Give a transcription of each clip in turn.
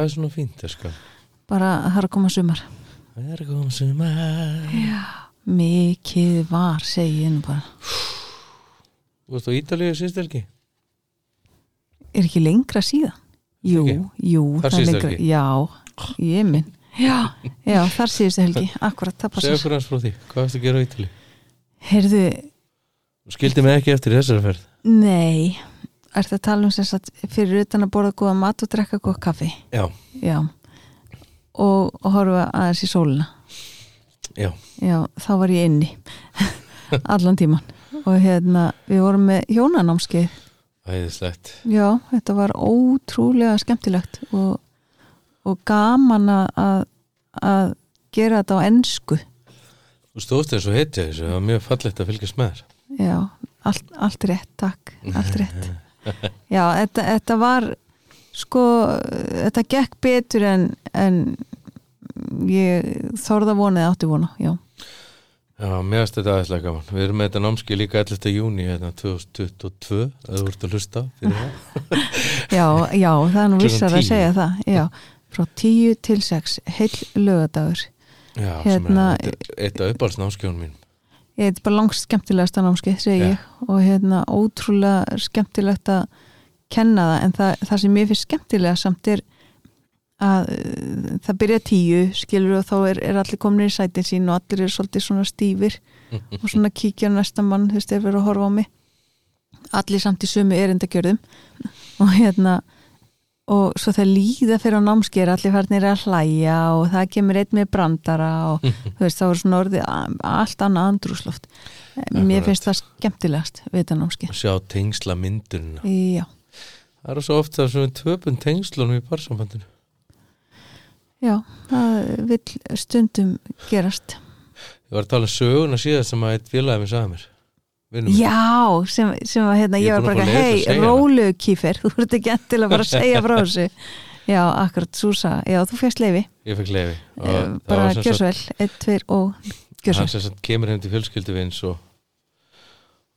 hvað er svona fínt það sko. Bara að það er að koma sumar. Það er komið sumar. Já, mikið var segi ég nú bara. Þú veist á Ítalíu síðst helgi? Er ekki lengra síðan? Jú, Ekki? jú, Þar það er síðustu lengra helgi? Já, ég minn. Já, já, þar síðustu helgi, akkurat, það Segðu passar okkur hans frá því, hvað varstu að gera á Ítalíu? Heyrðu, Þú skildi mig ekki eftir þessari ferð. Nei Ertu að tala um sem sagt fyrir utan að borða góða mat og drekka góða kaffi? Já, Já. Og, og horfa aðeins í sólina? Já, Já, þá var ég inni. Allan tíman og hérna, við vorum með hjónanámskeið. Æðislegt. Já, þetta var ótrúlega skemmtilegt og, og gaman að- að að gera þetta á ensku. Þú stóðst eins og hetja þessu, það var mjög fallegt að fylgjast með þér. Já, allt, allt rétt, takk. Allt rétt Já, þetta, þetta var sko, þetta gekk betur en, en ég þorða vonið átti vona Já, Já, mér finnst þetta aðeinslega gaman. Við erum með þetta námski líka 11. júni hérna 2022, að þú ert að hlusta já, já það er nú vissar að 10. segja það Já, frá 10 til 6 heil lögadagur Já, Hérna- sem er þetta er eitt af uppáhaldsnámskjónum mín Ég er bara langst skemmtilegasta námskeið, segi Já. ég. Og hérna ótrúlega skemmtilegt að kenna það. En það, það sem ég finnst skemmtilega samt er að uh, það byrja tíu skilur og þá er, er allir komin í sætin sín og allir er svolítið svona stífir og svona kíkja á næsta mann þú veist, er verið að horfa á mig. Allir samt í sömu erindagjörðum. Og hérna og svo það líða fyrir á námskeið er allir farnir að hlæja og það kemur einn með brandara og veist, þá er svona orðið allt annað andrúsloft mér Akkurat. finnst það skemmtilegast við þetta námskeið. Sjá tengsla myndunina. Já, Það er svo ofta sem við töpum tengslunum í parsambandinu já, það vill stundum gerast. Ég var að tala um söguna síðan sem að eitt félagið mér sagði mér Vinur minn. já, sem, sem að hérna, Ég ég var að bara að hei, segja hana." rólu kýfer þú ert ekki endilega bara að segja frá þessu. Já, akkurat, Súsa, já, þú fyrst leifi Ég fekk lefi Eh, bara gjör svo vel, einn, tveir og gjör svo hann sem sagt kemur heim til fjölskylduvins og,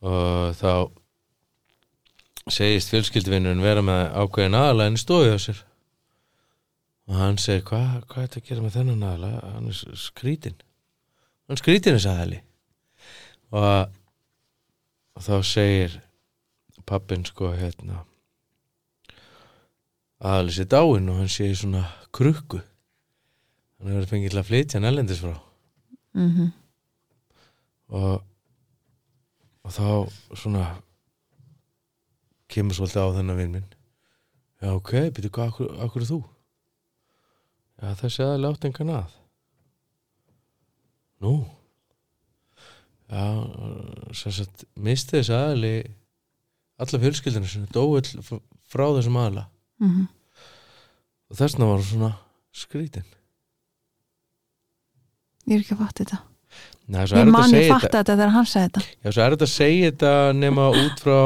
og þá segist fjölskylduvinnurinn vera með ákveðin aðalega en stóði á sér. Og hann segir hvað hva er þetta að gera með þennan aðalega hann er skrítinn hann skrítinn þess aðali og, og þá segir pappin sko hérna aðalega sér dáinn og hann sé í svona krukku. Hann hefur fengið til að flytja hann ellendis frá. Mm og, og þá svona kemur svolítið á þennan vinn minn. Já ok, byrju hvað, er þú? Já þessi aðal átt engan að. Nú já sem sagt misti þessi aðali alla fjölskyldina sinni dói frá þessum aðala -hmm. og þessna var svona skrítin. Ég er ekki að fatta þetta. Nei, svo ég að man ég fatta þetta. þegar hann sagði þetta. Já, svo er þetta að segja þetta nema út frá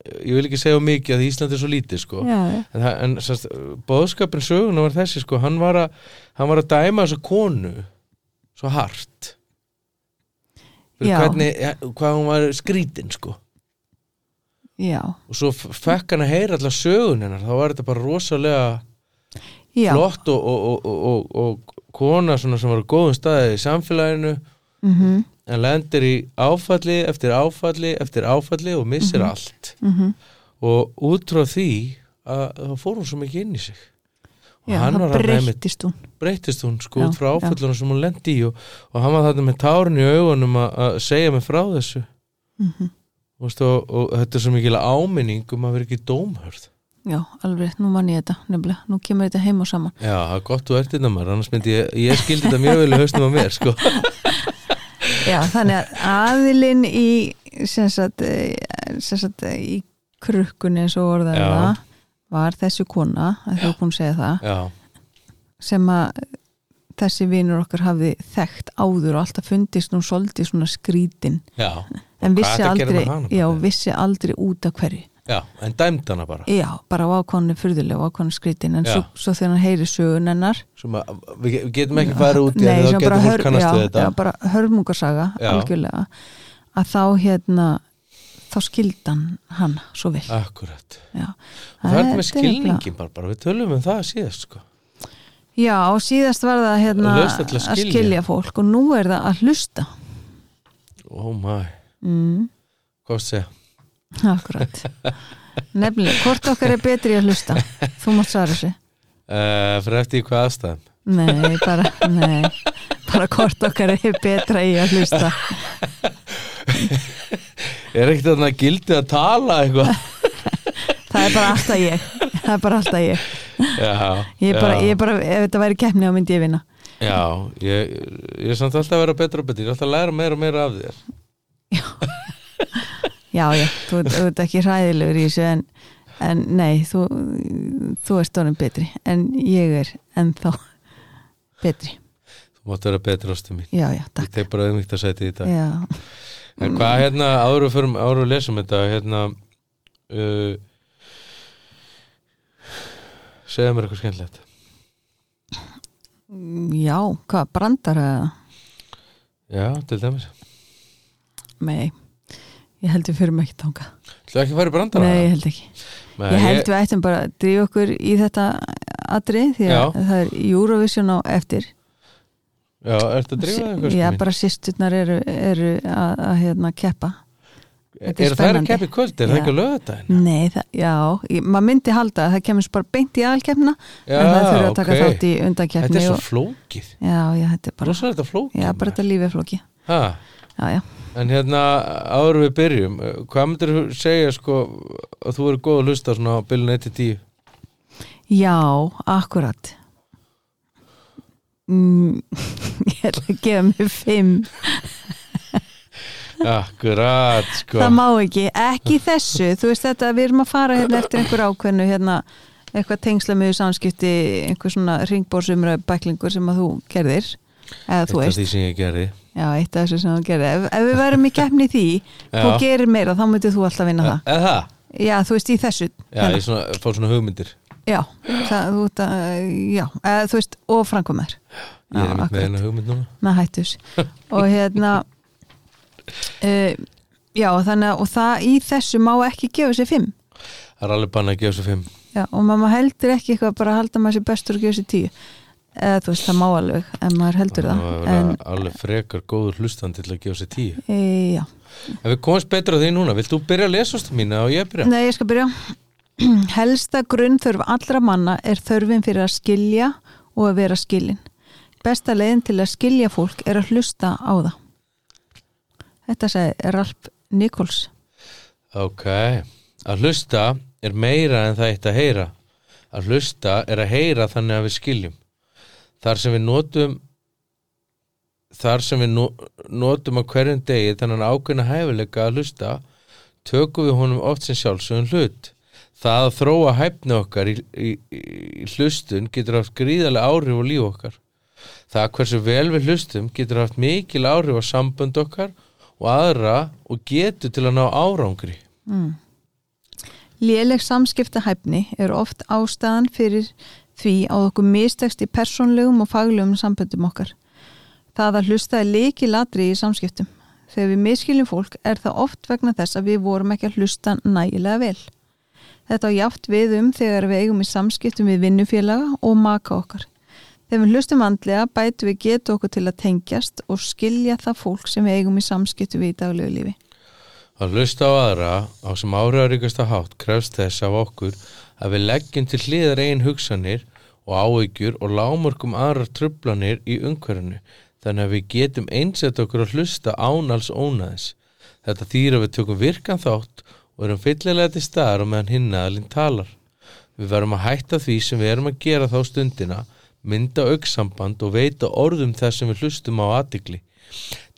ég vil ekki segja mikið að Ísland er svo lítið sko. en, en sérst, bóðskapin söguna var þessi sko, hann var að, hann var að dæma þessa konu svo hart. Hvernig, hvað hún var skrítin sko. Já, og svo fekk hann að heyra allar sögun hennar þá var þetta bara rosalega já. flott og, og, og, og, kona sem var á góðum staði í samfélaginu. Mm en lendir í áfalli eftir áfalli eftir áfalli og missir allt. -hmm. og út frá því að þá fór hún svo mikið inn í sig og já, hann var ræmi breyttist hún. breytist hún sko út frá áföllunum sem hún lendi í og, og hann var þarna með tárin í augunum að, segja mig frá þessu. Mm og, veist, og, og þetta er svo mikil áminning um að vera ekki dómhörð. Já, alveg, nú man ég þetta nefnilega, nú kemur þetta heim og saman. Já, það er gott þú ert þetta maður. Annars myndi ég, ég skildi þetta mjög vel í haustum á mér sko. Já, þannig að aðilinn í sem sagt, eh, sem sagt eh, í krukkunni eins og það var þessi kona, að þú búin að segja það Já, sem að þessi vinur okkar hafði þekkt áður og alltaf fundist nú svolítið svona skrítin. Já. En vissi aldrei, hana? já, vissi aldrei út af hverju. Já, en dæmd hana bara. Já, bara á ákvæmni fyrðulega og ákvæmni skrítin en svo, svo þegar hann heyri sögun hennar við, getum ekki farið út Nei, sem bara hör- já, bara hörmungarsaga algjörlega. Að þá hérna þá skildan hann svo vel. Akkurat. Já. Það er með skilningin bara, bara, við tölum um það síðast sko. Já, síðast var það hérna Að að skilja. fólk og nú er það að hlusta. Oh my, mm, hvað segja? Akkurat. Nefnilega, hvort okkar er betri að hlusta? Þú mátt svara þessu. Uh, fyrir eftir hvað aðstæðum Nei, bara, nei. Bara hvort okkar er betra í að hlusta er ekkert þarna gildi að tala eitthvað? Það er bara alltaf ég. Það er bara alltaf ég. Já, Ég er bara, já. ég er bara ef þetta væri keppni á myndi ég vinna. Já, ég, ég er samt alltaf að vera betra og betra, ég er alltaf að læra meira og meira af þér. Já, já, þú, þú ert ekki hræðilegur í þessu en, en nei, þú, þú ert stórum betri. En ég er ennþá betri. Þú mátt vera betra ástu mín. Já, já, Ég takk tek bara auðvitað að setja í þetta Já, En hvað hérna, förum, áður við lesum þetta hérna uh, segja mér eitthvað skemmtilegt já hvað, brandar eða? Já, til dæmis Nei, ég held við fyrir mig ekki tanga Þú ekki að fara í brandara? Nei, ég held ekki Nei, Ég held við ættum bara að drífa okkur í þetta atri því að Já. það er Eurovision á eftir Já, ertu að drífa það eitthvað Já, bara sýsturnar eru, eru að, að hérna keppa. Er, þetta er er það að í kvöld? Er það Já. ekki að löga þetta? Nei, það, já, maður myndi halda að það kemur bara beint í aðalkeppna en það þurfa að taka ok. þátt í Þetta undankeppni er svo flókið. Já, já, þetta er bara Rosa þetta flókið Já, bara þetta lífið flóki Ha, Já, já, En hérna, áður við byrjum Hvað myndir þú segja sko að þú verður góð að hlusta svona á bylun 1-10 já, akkurat mm, Ég ætla að gefa mig fimm. Akkurat, sko. Það má ekki, ekki þessu. Þú veist þetta, við erum að fara hérna eftir einhver ákveðnu hérna, eitthvað tengsla með samskipti einhver svona ringbórsumra bæklingur sem að þú gerðir. Eða þú Eitt af veist, því sem ég gerði. Já, eitt af þessu sem þú gerðir. Ef, ef við værum í keppni því þú gerir meira, þá myndir þú alltaf vinna það Eða það? Já, þú veist, í þessu Já, ég svona, fá svona hugmyndir Já, það, þú veist að, já, eða, þú veist, og framkomar Ég er með eina hugmynd núna. Með hættus. Og hérna uh, já, þannig að og það í þessu má ekki gefa sér fimm. Það er alveg banna að gefa svo fimm. Já, og maður heldur ekki eitthvað bara að halda maður sér bestur og gefa sér tíu. Eða þú veist, það má alveg en maður heldur það Það. er alveg frekar góður hlustandi til að gefa sér tíu. E, já, En við komumst betra á því núna Vilt þú byrja að lesa ástu mína og ég byrja? nei, ég skal byrja helsta grunnþörf allra manna er þörfin fyrir að skilja og að vera skilin. Besta leiðin til að skilja fólk er að hlusta á það. Þetta segi Ralf Nichols. Ok, að hlusta er meira en það eitt að heyra. Að hlusta er að heyra þannig að við skiljum. Þar sem við notum þar sem við no- notum á hverjum degi þannig ákveðna hæfileika að hlusta tökum við honum oft sem sjálfsögum hlut það að þróa hæfni okkar í, í, í hlustun getur haft gríðarlega áhrif á líf okkar það hversu vel við hlustum getur haft mikil áhrif á sambönd okkar og aðra og getur til að ná árangri mm. Léleg samskiptahæfni er oft ástæðan fyrir því að okkur mistekst í persónlegum og faglegum samböndum okkar. Það að hlusta er leiki latri í samskiptum. Þegar við miskiljum fólk er það oft vegna þess að við vorum ekki að hlusta nægilega vel. Þetta á jáft við um þegar við eigum í samskiptum við vinnufélaga og maka okkar. Þegar við hlustum andlega bætu við getu okkur til að tengjast og skilja það fólk sem við eigum í samskiptum við í daglegu lífi. Að hlusta á aðra á sem áriðaríkasta hátt krefst þess af okkur að við leggjum til hliðar einn hugsanir og áhyggjur og lámörkum aðrar trublanir í umhverfinu þannig að við getum einsett okkur að hlusta ánals ónaðis. Þetta þýr að við tökum virkan þátt og erum fyllilega til staðar og meðan hinn aðalinn talar. Við verum að hætta því sem við erum að gera þá stundina, mynda auksamband og veita orðum þess sem við hlustum á aðtikli.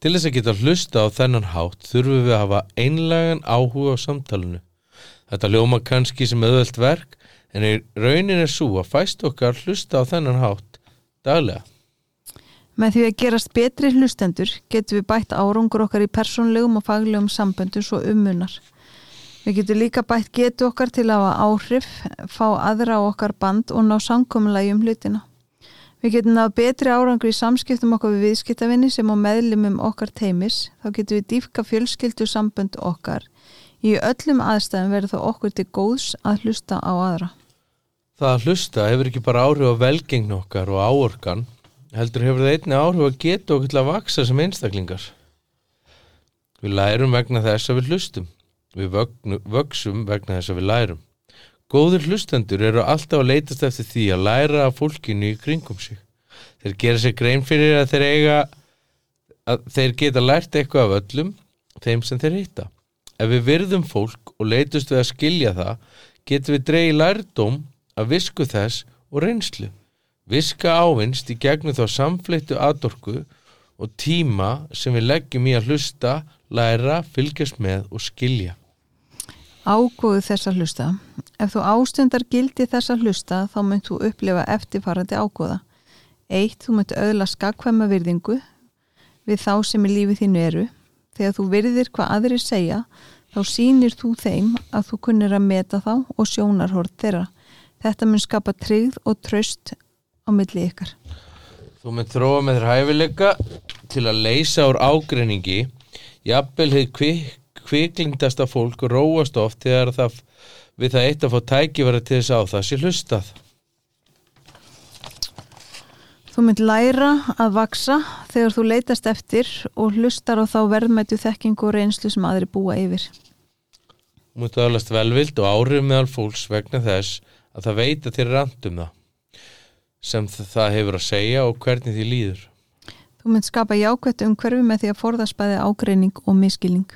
Til þess að geta hlusta á þennan hátt þurfum við að hafa einlegan áhuga á samtalenu. Þetta ljóma kannski sem auðvelt verk en raunin er svo að fæst okkar hlusta á þennan hátt daglega. Með því að gerast betri hlustendur getum við bætt árangur okkar í persónlegum og faglegum samböndum svo umunar. Við getum líka bætt getu okkar til að áhrif, fá aðra á okkar band og ná samkominlægi um hlutina. Við getum náð betri árangur í samskiptum okkar við viðskiptavinni sem á meðlimum okkar teimis. Þá getum við dýfka fjölskyldu sambönd okkar. Í öllum aðstæðum verður það okkur til góðs að hlusta á aðra. það að hlusta hefur ekki bara áhrif á velgengn okkar og áorkan heldur hefur það einni áhrif að geta okkur til að vaksa sem einstaklingar við lærum vegna þess að við hlustum við vöksum vegna þess að við lærum. Góður hlustendur eru alltaf að leitast eftir því að læra af fólkinu í kringum sig. Þeir gera sér grein fyrir að þeir eiga að þeir geta lært eitthvað af öllum þeim sem þeir hitta. Ef við virðum fólk og leitust við að skilja það getum við dreigi lærdóm af visku þess og reynslu. Viska ávinst í gegnum þá samfleittu aðdorku og tíma sem við leggjum í að hlusta læra, fylgjast með og skilja Ágóðu þess að hlusta. Ef þú ástundar gildi þess að hlusta þá mynd þú upplifa eftirfarandi ágóða. Eitt, þú mynd öðla skakvæma virðingu við þá sem í lífi þínu eru. Þegar þú virðir hvað aðrir segja þá sýnir þú þeim að þú kunnir að meta þá og sjónarhort þeirra. Þetta mun skapa tryggð og tröst á milli ykkar. Þú mynd þróa með þér hæfileika til að leysa úr ágreiningi jafnvel hefur kvik, kviklingdasta fólk róast oft þegar það við það eitt að fá tækifæri til þess að það sé hlustað Þú mynd læra að vaksa þegar þú leitast eftir og hlustar á þá verðmættu þekkingu og reynslu sem aðri búa yfir. Þú mynd aðalast velvild og áhrif meðal fólks vegna þess að það veit að þér er randum það sem það hefur að segja og hvernig því líður. Þú mynd skapa jákvætt umhverfi með því að forðast bæði ágreining og miskilning.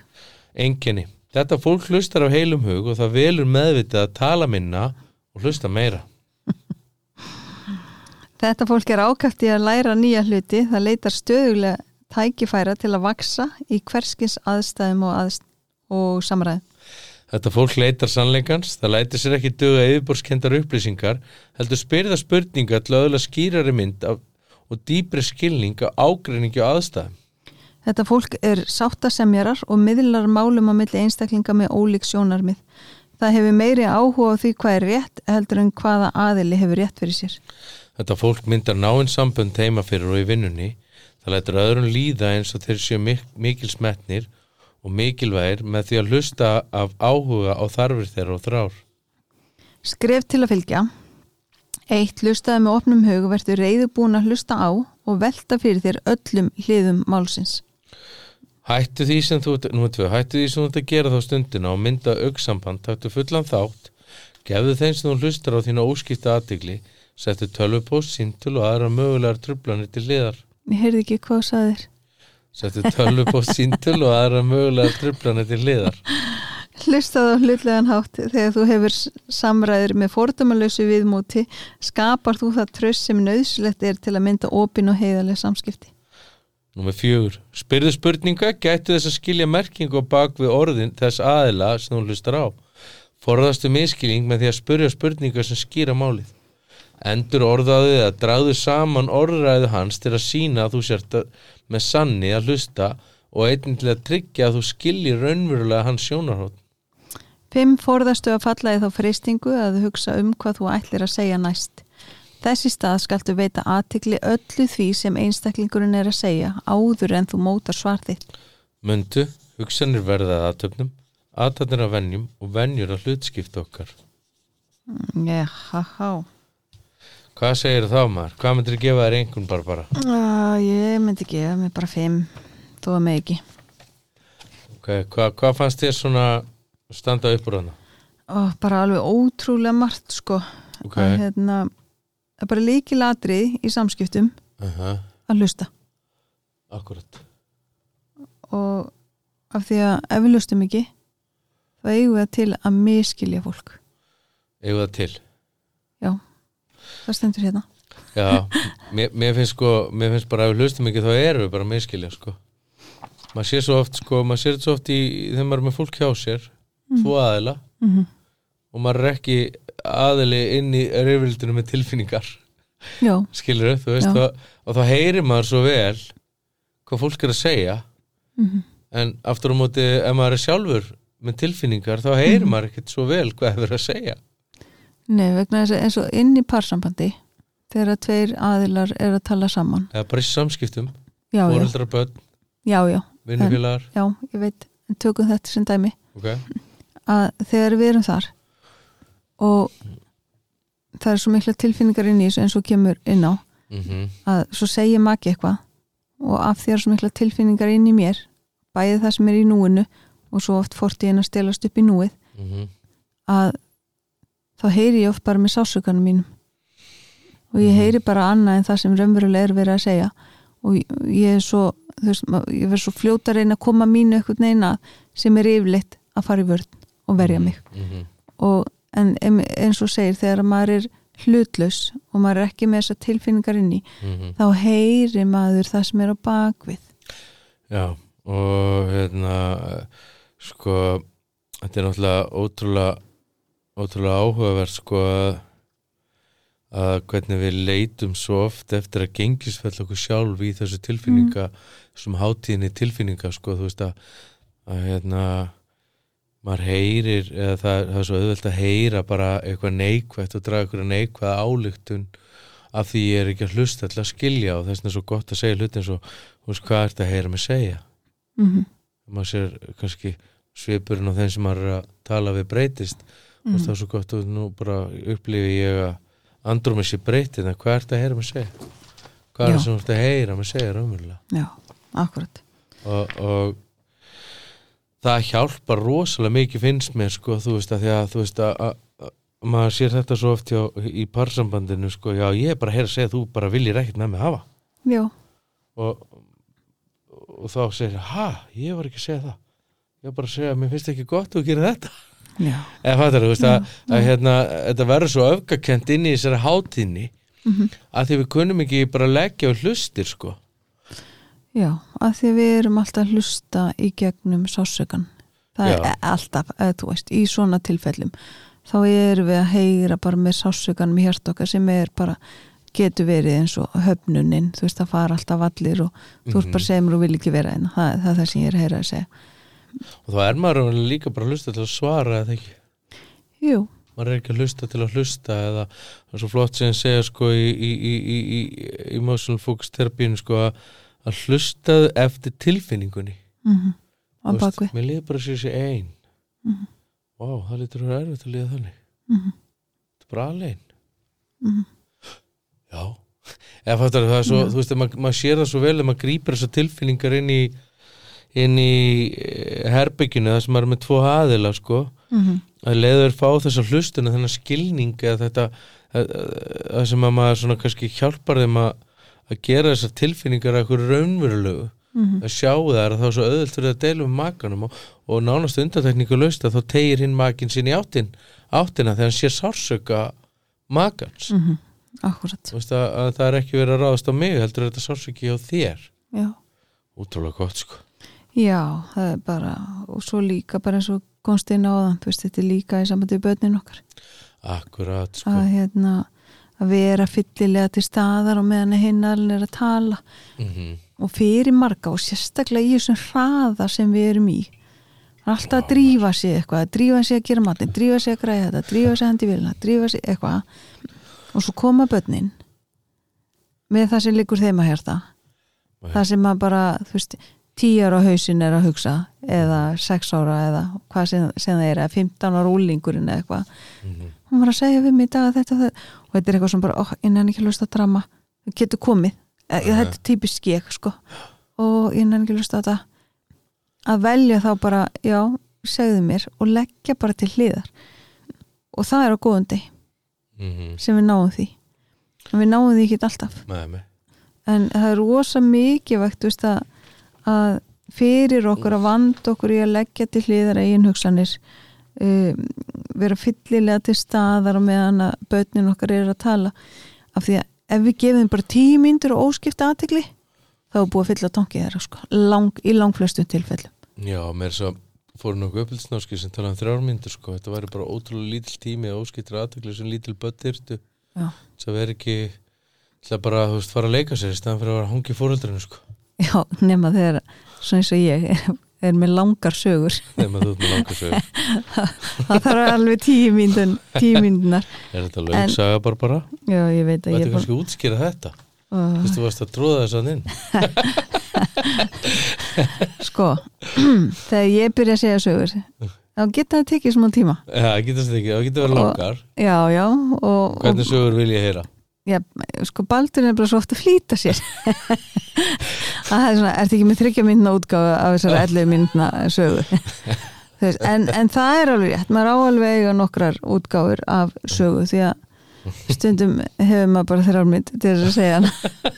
Enginni. Þetta fólk hlustar á heilum hug og það velur meðvitað að tala minna og hlusta meira. Þetta fólk er ákæft í að læra nýja hluti, það leitar stöðulega tækifæra til að vaksa í hverskins aðstæðum og, aðst og samræðum. Þetta fólk leitar sannleikans, það lætir sér ekki döga yfirborskendar upplýsingar, heldur spyrða spurninga til að öðla skýrari mynd af, og dýbri skilning á ágreiningi og aðstæðum. Þetta fólk er sáttasemjarar og miðlar málum á milli einstaklinga með ólík sjónarmið. Það hefur meiri áhuga á því hvað er rétt heldur en hvaða aðili hefur rétt fyrir sér. Þetta fólk myndar náinn sambönd heima fyrir og í vinnunni. Það lætur öðrun líða eins og þeir séu mik mikil smetnir og mikilvægir með því að hlusta af áhuga á þarfir þeirra og þrár. Skref til að fylgja. Eitt hlustaði með opnum hug verður reyðubúin að hlusta á og velta fyrir þér öllum hliðum málsins. Hættu því sem þú, nú tvö, hættu því sem þú ert að gera þá stundina og mynda auksamband, taktu fullan þátt, gefðu þeim sem þú hlustar á þína óskipta aðtigli, settu tölvupost, síntul og aðra mögulegar trublanir til liðar. Ég heyrði ekki hvað þú sagðir. Settu tölvupost, síntul og aðra mögulegar trublanir til liðar. Hlustaðu hlutlegan hátt þegar þú hefur samræður með fordómalösu viðmóti skapar þú það tröst sem nöðslegt er til að mynda opin og heiðarlega samskipti. Númer fjögur. Spyrðu spurninga, gætu þess að skilja merkingu bak við orðin þess aðila sem þú hlustar á. Forðastu miskilning með því að spyrja spurninga sem skýra málið. Endur orðaðið að dragðu saman orðræðu hans til að sína að þú sért með sanni að hlusta og einnig til að tryggja að þú skilji raunverulega hans sjónarhótt. Fimm forðastu að falla í þá freystingu að hugsa um hvað þú ætlir að segja næst. Þessi stað skaltu veita aðtikli öllu því sem einstaklingurinn er að segja áður en þú mótar svar þitt. Möndu, hugsanir verða að aðtöfnum, aðtöfnir að vennjum og vennjur að hlutskipta okkar. Já, há, há. Hvað segir þá maður? Hvað myndir þið gefa þér einhvern bara bara? Uh, ég myndi gefa mig bara fimm, þó að mig ekki. Okay, hvað, hvað fannst þér svona standa upp úr hana? Og bara alveg ótrúlega margt sko. Ok, Að, hérna, það er bara líkilatrið í samskiptum uh að hlusta. akkurat. Og af því að ef við hlustum ekki, þá eigum við til að miskilja fólk. Eigum það til? Það stendur hérna. Já, mér, mér finnst sko, mér finnst bara að við hlustum ekki þá erum við bara miskilja sko. Maður sér svo oft sko, maður sér þetta svo oft í þegar maður er með fólk hjá sér, tvo aðila Mm -hmm. Og maður er ekki aðili inn í reyfildinu með tilfinningar, Já, skilur þú veist, og, og þá heyrir maður svo vel hvað fólk er að segja. Mm en aftur á móti ef maður er sjálfur með tilfinningar þá heyrir maður ekkert svo vel hvað er verið að segja. nei, vegna þess að eins og inn í parsambandi, þegar að tveir aðilar er að tala saman. Eða bara í samskiptum, já, vinnufélagar, já, ég veit, en tökum þetta sem dæmi. ok? að þegar við erum þar og það er svo mikla tilfinningar inn í þessu eins og kemur inn á. Mhm, að svo segir maki eitthvað og af því að svo mikla tilfinningar inn í mér bæði það sem er í núinu og svo oft fortíðin að stelast upp í núið mhm. að þá heyri ég oft bara með sásuganum mínum. Og ég heyri bara annað en það sem raunverulega er verið að segja. Og ég- er svo veist, ég verð svo fljóta að reyna að koma mínu eitthvað neina sem er yfirleitt að fara í vörn og verja mig. Mhm, og en eins og segir þegar maður er hlutlaus og maður er ekki með þessar tilfinningar inn í mhm. þá heyri maður það sem er á bakvið Já, og hérna sko þetta er náttúrulega ótrúlega ótrúlega áhugavert sko að, hvernig við leitum svo oft eftir að gengisfell okkur sjálf í þessu tilfinninga þessum hátíðinni tilfinninga sko þú veist að, að hérna maður heyrir eða það, það er svo auðvelt að heyra bara eitthvað neikvætt og draga eitthvað neikvæða álíktun af því ég er ekki að hlusta til að skilja og þess vegna er svo gott að segja hluti eins og þú veist hvað ert að heyra mig segja mm -hmm. maður sér kannski svipurinn á þeim sem maður er að tala við breytist mm. og það er svo gott og nú bara upplifi ég að andrum þessi breytið en hvað ert að heyra mig segja hvað er Já. það sem þú ert að heyra mig segja raunverulega og, og það hjálpar rosalega mikið finnst mér sko þú veist að því að þú veist að, að, að maður sér þetta svo oft hjá, í parsambandinu sko já ég er bara að heyra að segja þú bara viljir ekkert með mig hafa. Já, og, og þá segir ha, ég var ekki að segja það. Ég var bara að segja að mér finnst ekki gott að gerir þetta. Já, eða fattar þú veist að, að hérna, þetta verður svo öfgakent inn í þessari hátíðni Mhm. að því við kunum ekki bara leggja á hlustir sko já að því við erum alltaf að hlusta í gegnum sásökan það Já. er alltaf, eða þú veist, í svona tilfellum þá erum við að heyra bara með sásökanum í hjart okkar sem er bara getur verið eins og höfnunin þú veist, það fara alltaf allir og þú ert bara að segja mér og vil ekki vera einn það, það er það sem ég er að heyra að segja. Og þá er maður líka bara að hlusta til að svara eða ekki, Jú, maður er ekki að hlusta til að hlusta eða það er svo flott sem segja sko í, í, í, í, í, í emotional focus terapínu sko að, að hlustaðu eftir tilfinningunni mm Þú veist, bakvið mér líður bara sér sér ein Mhm. Vá, það lítur að vera erfitt að líða þannig Mhm. Þetta er bara alein Mhm. Já Eða fattar það svo, Já. þú veist, maður mað sér það svo vel að maður grípur þessar tilfinningar inn í inn í eh, herbygginu það sem maður er með tvo aðila sko Mhm. að leiður fá þessa hlustuna þennan skilning eða þetta að, að sem að maður svona kannski hjálpar þeim að, að gera þessar tilfinningar að eitthvað raunverulegu Mhm. að sjá það að þá er svo auðvöld fyrir að deila um makanum og, og nánast undartekningu laust að þá tegir hinn makin sín í áttin, áttina þegar hann sé sársöka makans. Mhm. Akkurat, Þú veist að, að það er ekki verið að ráðast á mig heldur er þetta sársöki hjá þér. Já. Útrúlega gott sko. Já, það er bara og svo líka bara eins og komst inn á það þú veist, þetta er líka í sambandi við börnin okkar. Akkurat sko. Að hérna að vera fyllilega til staðar og meðan hinn alveg er að tala. Mm og fyrir marga og sérstaklega í þessum hraða sem við erum í alltaf að drífa sig eitthvað að drífa sig að gera matinn, drífa sig að græða þetta drífa sig að hendi vilna, drífa sig eitthvað. Og svo koma börnin með það sem liggur þeim að hérta Já. það sem að bara, þú veist tíu ára hausin er að hugsa eða sex ára eða hvað sem, sem það er eða 15 ára úlingurinn eða eitthvað. -hmm. Hún var að segja við mig í dag að þetta það, og þetta er eitthvað sem bara, ó, innan ekki lust að drama. Það getur komið, e, Nei. þetta er típisk ég sko, og innan ekki lust að þetta að velja þá bara, já, segðu mér og leggja bara til hliðar. Og það er á góðum deg Mm sem við náum því. En við náum því ekki alltaf. Með mig en það er rosa mikið vægt veist, að, að fyrir okkur að vanda okkur í að leggja til hliðar eigin hugsanir um, vera fyllilega til staðar og meðan að börnin okkar er að tala. Af því að ef við gefum bara tíu mínútur og óskipta aðtegli þá er búið að fylla tankið þeirra sko, lang, í langflestu tilfellum. Já, mér svo fóru nokkuð uppbyldsnáski sem tala um þrjármyndur sko, þetta væri bara ótrúlega lítill tími og óskiptir aðtökli sem lítill börn þyrftu. Já. það veri ekki til að bara, þú veist, fara að leika sér í staðan fyrir að vera hangi fóreldrinu sko. Já, nema þegar svona eins og ég er með langar sögur. Nema þú ert með langa sögur. Það þarf alveg tíu mínútur tíu mínútunar, Er þetta En- lög saga bara bara? já ég veit að ég er er búin kannski útskýra þetta? Þú veist, þú varst að tróða þess að inn. Sko þegar ég byrja að segja sögur þá geta það tekið smá tíma. Já, það getur þetta ekki, það verið langar. Já, já og, Hvernig sögur vil ég heyra? Já, sko Baldur er bara svo oft að flýta sér. Það er svona, ertu ekki með þryggja myndna útgáfu af þessari 11 myndna sögu? En, en það er alveg rétt, maður á alveg að eiga nokkrar útgáfur af sögu því að stundum hefur maður bara þrjár mynd til þess að segja hana.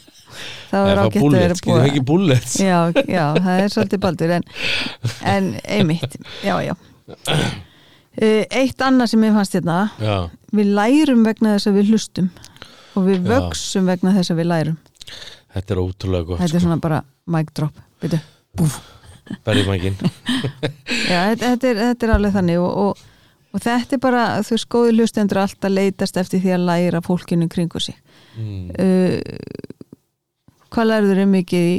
Þá er ágætt að vera búið ekki bullets? Já, já, það er svolítið baldur en, en einmitt já, já. Eh, eitt annað sem ég fannst hérna Já, við lærum vegna þess að við hlustum og við Já. vöksum vegna þess að við lærum þetta er ótrúlega gott þetta er sko. svona bara mic drop veitu. Berðimækin Já, þetta, þetta, er, þetta er alveg þannig og, og, og þetta er bara, þú veist, góði hlustendur alltaf leitast eftir því að læra fólkinu kringu sig mm. uh, hvað lærður er mikið í,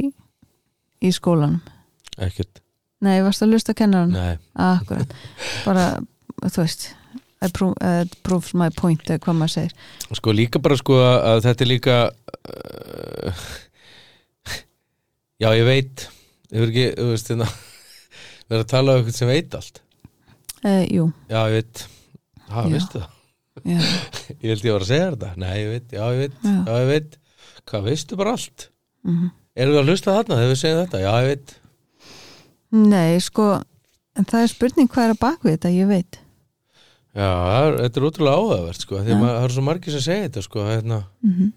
í skólanum? Ekkert, Nei, varst að hlusta kennaran? nei Akkurat, bara, þú veist I prove, uh, proves my point eða hvað maður segir. Sko líka bara sko að þetta er líka uh, Já, ég veit. Ég verð ekki, þú veist hérna Við erum að tala um eitthvað sem veit allt? Uh, Jú, Já, ég veit. Ha, veistu það? Ég held ég var að segja þetta. Nei, ég veit, já, ég veit, Já. já, ég veit. Hvað veistu bara allt? mm Erum við að hlusta þarna þegar við segjum þetta? Já, ég veit. Nei, sko en það er spurning hvað er að baka þetta, ég veit Já, er, þetta er útrúlega áhugavert sko, því Já. að það eru svo margir sem segja þetta sko, hérna, mm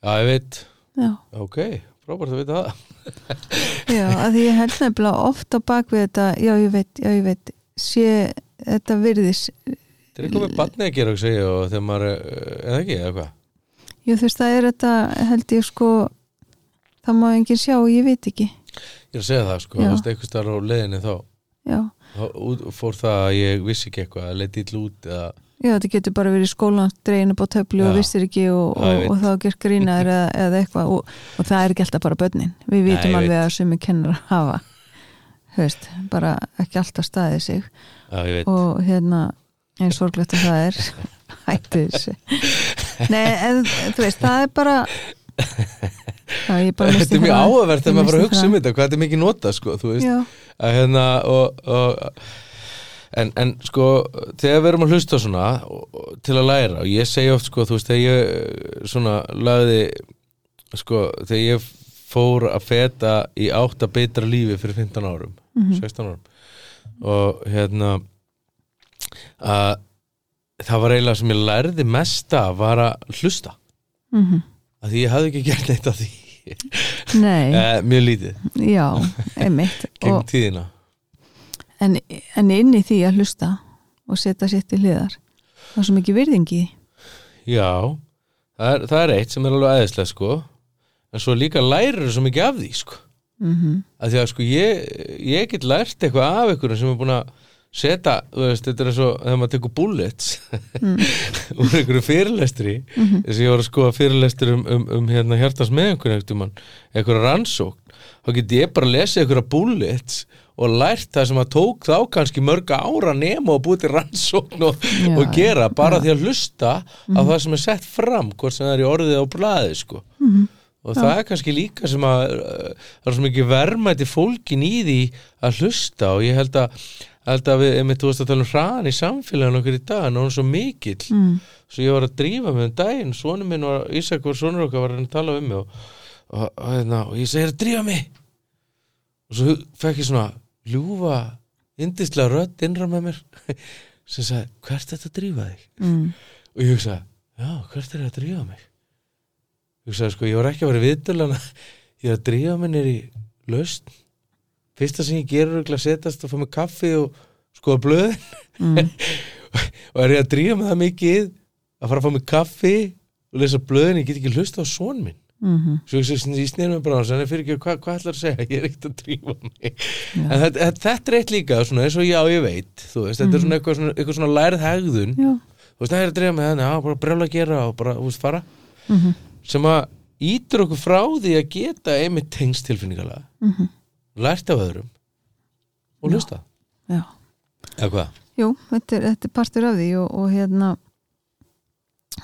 já, ég veit. Já, ok, frábært að vita það. Já, að því ég held nefnilega oft á bak við þetta, já ég veit, já ég veit sé, þetta virðis Þetta er eitthvað með gera og segja og þegar maður, er- eða ekki, eða hvað? Jú, þú veist, það er þetta, held ég sko það má enginn sjá, ég veit ekki. Ég er að segja það sko, Já. þú veist, eitthvað starf á leiðinni þá, Já, út- fór það að ég vissi ekki eitthvað, að leiti illa út eða, já þetta getur bara verið í skólan dregin upp á töflu og vissir ekki og, og, og þá gert grínaður eða, eða eitthvað og, og það er ekki alltaf bara börnin. Við vitum alveg veit. að sumi kennar hafa veist, bara ekki alltaf staðið sig. Já, og hérna eins sorglegt að það er hættu þessu. Nei, en þú veist, það er bara Já, ég bara Þetta er mjög það. áhugavert þegar maður bara hugsa um það. þetta, hvað þetta er mikið nota sko, þú veist, Já, að hérna og, og en, en sko þegar við erum að hlusta svona og, til að læra og ég segi oft sko þú veist þegar ég svona lagði sko þegar ég fór að feta í átt að betra lífi fyrir 15 árum Mhm. 16 árum og hérna að það var eiginlega sem ég lærði mesta var að hlusta. Mhm. Að því ég hafði ekki gert neitt af því Nei, eh, mjög lítið. Já, einmitt. Og, tíðina. En, en inn í því að hlusta og setja sitt í hliðar það er svo mikið virðingi. Já, það er, það er eitt sem er alveg aðeinslega sko. En svo líka lærir svo mikið af því sko. Mhm. að því að sko ég, ég get lært eitthvað af ykkur sem er búin að setja, þú veist, þetta er og þegar maður tekur bullets Mm. úr einhverju fyrirlestri Mhm. þess að ég var að skoða fyrirlestur um, um, um hérna hjartans með einhverju einhverjum einhverju rannsókn, þá get ég bara að lesa einhverja bullets og lært það sem að tók þá kannski mörga ára nema og búið til rannsókn og, Já, og gera bara já. því að hlusta á það sem er sett fram, hvort sem það er í orðið á blaði sko Mhm. og það er kannski líka sem að uh, það er svo mikið verðmætti fólkin í því að hlusta og ég held að, held að við, einmitt þú veist að tala um hraðan í samfélaginu okkur í dag, en hann er svo mikill Mm. svo ég var að drífa með um daginn svonu minn var, Ísak var svonur okkar var að reyna að tala um mig og, og, og, hérna, og ég segir að drífa mig og svo fekk ég svona ljúfa indislega rödd innra með mér sem sagði, hvert er þetta að drífa þig? Mm. og ég hugsaði, já, hvert er þetta að drífa mig? ég hugsaði, sko, ég var ekki að vera viðdölana ég er að drífa mig nýr í laust fyrsta sem ég gerur er að setjast og fá mig kaffi og skoða blöðin Mm. og er ég að drífa mig það mikið að fara að fá mig kaffi og lesa blöðin, ég get ekki hlusta á svon minn Mhm. svo ég, snýr mig bara á hann fyrir ekki, hvað hva ætlar að segja, ég er ekkert að drífa mig Já. en þetta, þetta, er eitt líka svona, eins og já, ég veit, veist, þetta er svona eitthvað svona, eitthvað svona lærð hegðun Já. þú veist, það er að drífa mig þannig, já, bara brjála að gera og bara, þú veist, fara Mhm. sem að ítur okkur frá því að geta einmitt tengst tilfinningalega Mhm. Lært af öðrum og Já. eða hvað? Jú, þetta er, þetta er partur af því og, og hérna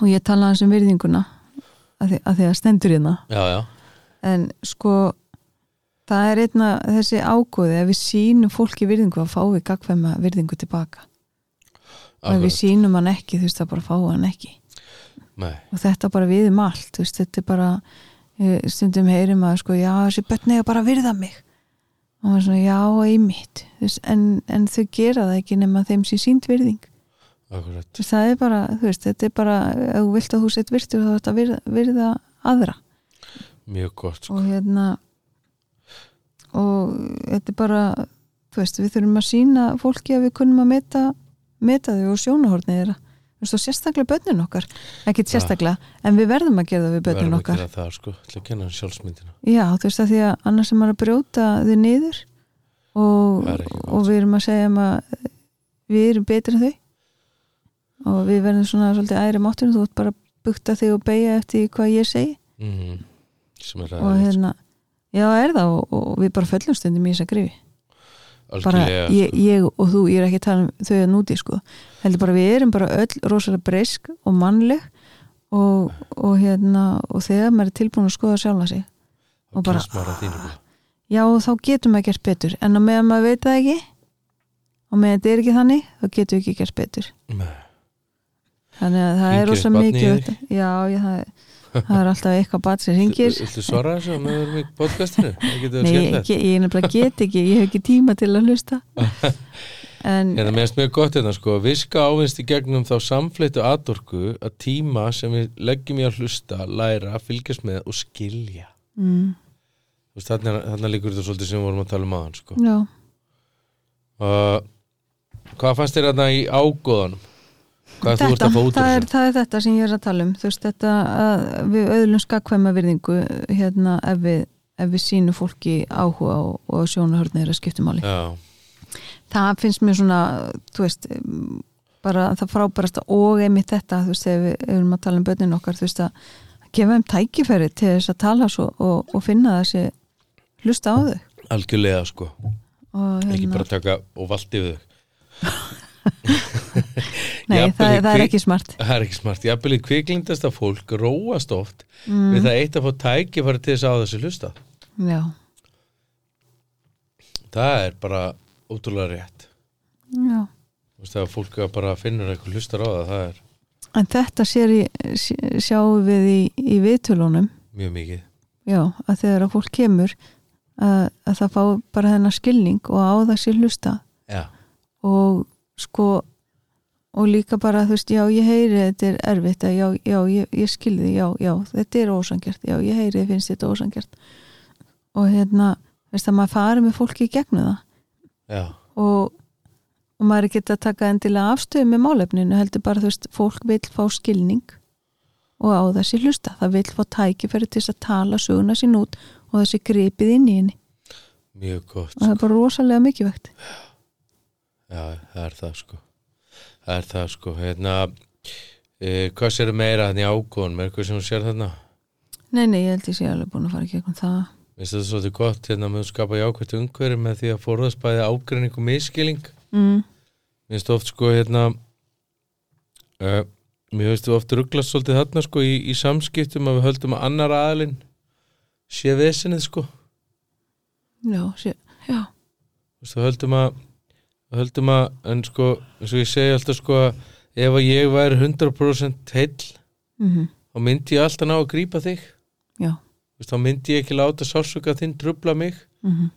og ég tala hans um virðinguna að því að, því að stendur hérna. Já, já, en sko það er einna þessi ágóði ef við sýnum fólki virðingu að fá við gagfæma virðingu tilbaka. Ef við sýnum hann ekki þú veist það bara fá hann ekki. Nei, og þetta bara við um allt veist, þetta er bara eh, stundum heyrim að sko, já, þessi börn eiga bara að virða mig og maður svona, já, einmitt. Veist, en, en þau gera það ekki nema þeim sé sínt virðing. Akkurat. Það er bara, þú veist, þetta er bara ef þú vilt að þú sett virtur þá þetta virða, virða aðra. Mjög gott sko. og hérna og þetta er bara þú veist, við þurfum að sína fólki að við kunnum að meta, meta þau og sjónahornið þeirra og sérstaklega börnin okkar. Ekkit sérstaklega, en við verðum að gera það við börnin Verðum að okkar. gera það sko. Til að kenna sjálfsmyndina. Já, þú veist, að því að annars er maður að brjóta þau niður og, og við erum að segja um að við erum betri en þau. Og við verðum svona svolítið æri máttur þú ert bara að bukta þig og beigja eftir hvað ég segi. Mm. Er og hérna, já er það og, og við bara föllum stundum í þess að grifi bara Algjörlega ég, ég og þú, ég er ekki að tala um þau að núti sko, heldur bara við erum bara öll rosalega breysk og mannleg og, og hérna og þegar maður er tilbúin að skoða sjálfa sig Og bara- að þínu bara. já og þá getum maður gert betur en á meðan maður veit það ekki og meðan þetta er ekki þannig þá getum við ekki gert betur Nei. þannig að það Hringir er rosa eitt barn í mikið já, ég, það, það er alltaf eitthvað bat sem ringir Viltu svara þessu? Að með erum í podcastinu? Það Nei, ég, ég, nefnilega get ekki, ég hef ekki tíma til að hlusta. En Hérna meðast mjög gott hérna sko. Viska ávinnst í gegnum þá samfleitu atorku að tíma sem við leggjum í að hlusta, læra, fylgjast með og skilja. Mm, Þú þarna líkur þetta svolítið sem við vorum að tala um aðan sko. já, uh, Hvað fannst þér þarna í ágóðanum? Hvað þú ert þetta, að fá út úr það, er, þessu? það er þetta sem ég er að tala um. Þú veist þetta að við öðlum skakvæma virðingu hérna ef við, ef við sínum fólki áhuga og, og sjónahörnir að skipta máli. Já, það finnst mér svona, þú veist um, bara það frábærasta og einmitt þetta, þú veist, ef við erum að tala um börnin okkar, þú veist að gefa þeim tækifæri til þess að tala svo og, og finna þessi hlusta á þau. Algjörlega sko. Og hérna, Ekki bara taka og valdi við þau nei, það, það er ekki smart. Það er ekki smart, í kviklindasta fólk róast oft mm, við það eitt að fá tækifæri til þess að þessu hlusta. Já, Það er bara ótrúlega rétt. Já. Þú veist, þegar fólk bara finnur eitthvað hlustar á það, það er en þetta sér í, sjáum við í, í viðtölunum. Mjög mikið. Já, að þegar að fólk kemur að, að það fá bara þennan skilning og á sér hlusta Já, og sko og líka bara þú veist, já ég heyri þetta er erfitt, að já, já ég, ég skilði já, já, þetta er ósangjart, já ég heyri finnst þetta ósangjart og hérna, veist að maður fari með fólki í gegnum það. Já, og, og maður er ekki að taka endilega afstöðu með málefninu heldur bara þú veist, fólk vil fá skilning og á þessi hlusta það vil fá tækifæri til þess að tala söguna sín út og þessi gripið inn í henni. Mjög gott og það er bara rosalega mikilvægt Já, það er það sko. Það er það sko. Hérna, e, Hvað sér meira þannig í ágóðan með eitthvað sem hún sér þarna? Nei, nei, ég held ég sé alveg búin að fara í gegnum það. Veist þetta svolítið gott hérna með að skapa jákvæmt umhverju með því að forðast bæði ágreining og miskilling mm, Mér finnst oft sko hérna uh, Mér finnst oft rugglast svolítið þarna sko í, í samskiptum að við höldum að annar aðalinn sé vesenið sko. Já, sé, já. Þú veist, höldum að en sko eins og ég segi alltaf sko að ef að ég væri 100% heill mm þá myndi ég alltaf ná að grípa þig. Já, Þú veist, þá myndi ég ekki láta sársöka þinn trubla mig. Mm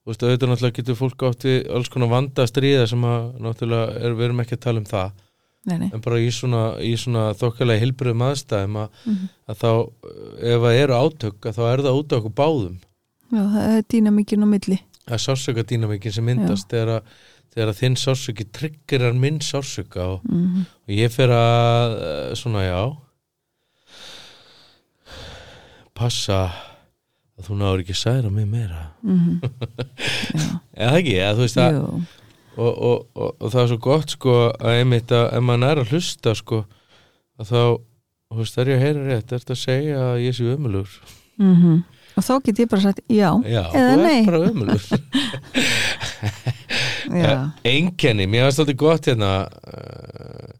Þú veist, auðvitað náttúrulega getur fólk átt við alls konar vanda stríða sem að náttúrulega er, við erum ekki að tala um það. Nei, nei. En bara í svona, svona þokkalega hilbriðum aðstæðum að, mm að þá ef það eru átök að þá er það út á okkur báðum. Já, það er dýna mikið á milli. Að sársöka dýnamikin sem myndast þegar að, þegar þinn sársöki tryggirar minn sársöka og, mm og ég fer að eh, svona já. Passa að þú náður ekki að særa mig meira. -hmm. Já, eða ekki, eða þú veist að og, og, og, það er svo gott sko að einmitt að ef maður er að hlusta sko að þá, þú veist, er ég að heyra rétt er þetta að segja að ég sé ömulur mm Og þá get ég bara sagt já, já, eða þú nei. ert bara ömulur Já, einkenni, mér varst alltaf gott hérna uh,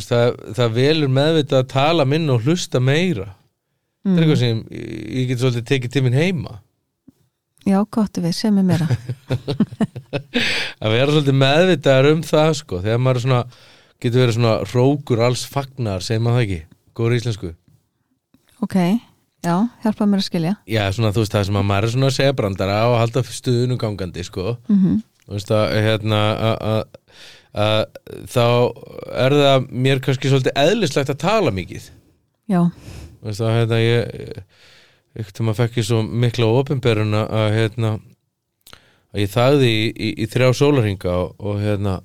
það, það velur meðvitað að tala minn og hlusta meira. Það er mm. eitthvað sem ég, ég get svolítið tekið til minn heima. Já, gott við, sem er meira. Að vera svolítið meðvitaðar um það sko, þegar maður er svona getur verið svona rókur alls fagnar segir maður það ekki, góður íslensku. Ok, já, hjálpa mér að skilja. Já, svona þú veist það sem að maður er svona að segja brandara og halda stuðunum gangandi sko. Mm þú veist að hérna að- að- að þá er það mér kannski svolítið eðlislegt að tala mikið. Já, þú veist að hérna ég ekkert þegar maður fekk ég svo mikla opinberun að að, hérna að ég þagði í, í, í þrjá sólarhinga og, og hérna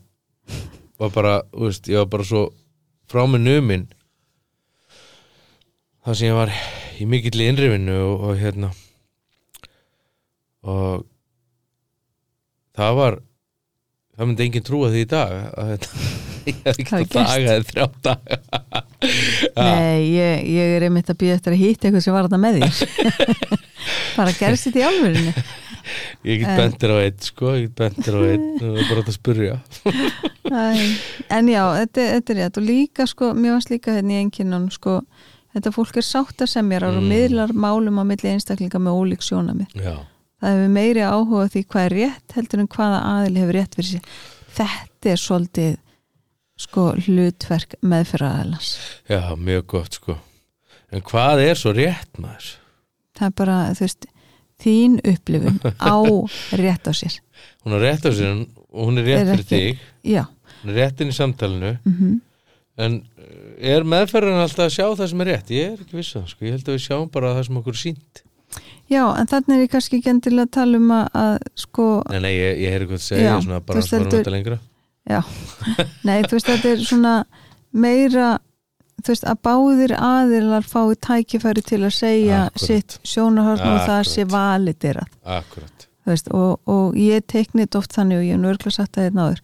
var bara, þú veist, ég var bara svo frá mig numin þar sem ég var í mikill í innrifinu og, og hérna og það var það myndi enginn trúa því í dag að þetta ég hefði ekki að daga eða þrjá daga. Ja. nei, ég, ég er einmitt að býða eftir að hýtta eitthvað sem var þetta með þér. Bara gerst þetta í alvörinu Ég get En- bentir á eitt sko, ég get bentir á eitt og bara að spurja en já, þetta, þetta er rétt. Og líka sko, mér varst líka hérna í enginnun sko, þetta fólk er sátt að semjar og Mm. miðlar málum á milli einstaklinga með ólík sjónamið Já, það hefur meiri áhuga á því hvað er rétt heldur en hvaða aðili hefur rétt fyrir sér þetta er svolítið sko hlutverk meðfyrraðalans já, mjög gott sko. En hvað er svo rétt maður? það er bara, þú veist þín upplifun á rétt á sér. Hún er rétt á sér og hún er rétt fyrir þig. Já, Hún er rétt inn í samtalinu. Mm En eh, er meðferðan alltaf að sjá það sem er rétt? Ég er ekki viss að það sko, ég held að við sjáum bara það sem okkur er sínt já, en þannig er ég kannski ekki endilega að tala um að, að sko, Nei, nei, ég, ég heyri hvað það segja Já, svona bara að spara heldur- þetta lengra. Já. Nei, þú veist, þetta er svona meira þú veist, að báðir aðilar fái tækifæri til að segja Akkúrat. sitt sjónarhorn og það sé validirað Akkurat. Þú veist, og, og ég teikni þetta oft þannig og ég er nú örgulega sagt að þetta náður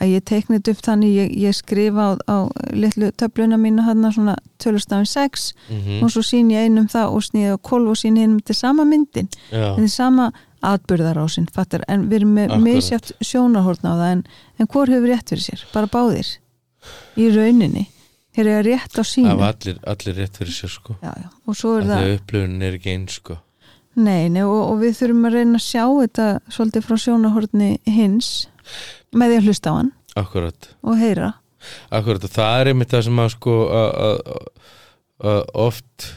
að ég teikni þetta upp þannig ég, ég skrifa á, á litlu töfluna mína hann svona tölustafin 6 mm og svo sín ég einum það og snýði á kolv og sín einum er sama myndin. Þetta er sama atbyrðarásinn fattar, en við erum með Akkúrat. misjátt sjónarhorn á það en, en hvor hefur rétt fyrir sér, bara báðir. Í rauninni. Þeir eru rétt á sínu. Allir, allir rétt fyrir sér sko. Já, já. og svo er það upplifun er ekki eins sko. Nei, nei og, og við þurfum að reyna að sjá þetta svolítið frá sjónahorni hins með því að hlusta á hann. Akkurat. Og heyra. Akkurat og það er einmitt það sem að sko oft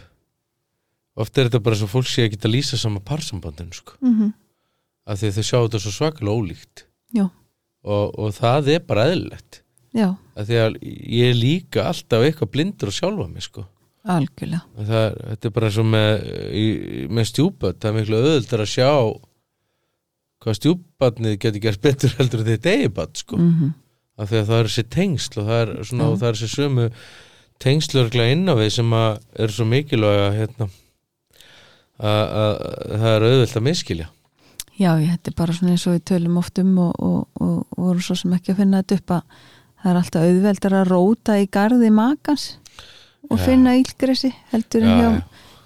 oft er þetta bara svo fólk sé ekki að lýsa sama parsambandinu sko. Mm af því þau sjá þetta svo svakalega ólíkt. Og, og það er bara eðlilegt. Já, af því að ég er líka alltaf eitthvað blindur og sjálfa mig sko. Algjörlega. Það, þetta er bara og með, með stjúpat, það er miklu öðuldar að sjá hvað stjúpatnið getur gert betur heldur en þetta eigibat sko. Mm af því að það er þessi tengsl og það er, svona, Já. og það er þessi sömu tengslörglega inn á við sem að er svo mikilvæga hérna, að, að það er auðvelt að miskilja Já, ég er bara svona eins og við tölum oft um og, og, og, vorum svo sem ekki að finna þetta upp að það er alltaf auðveldar að róta í garði makans og Já. finna ílgresi heldur en hjá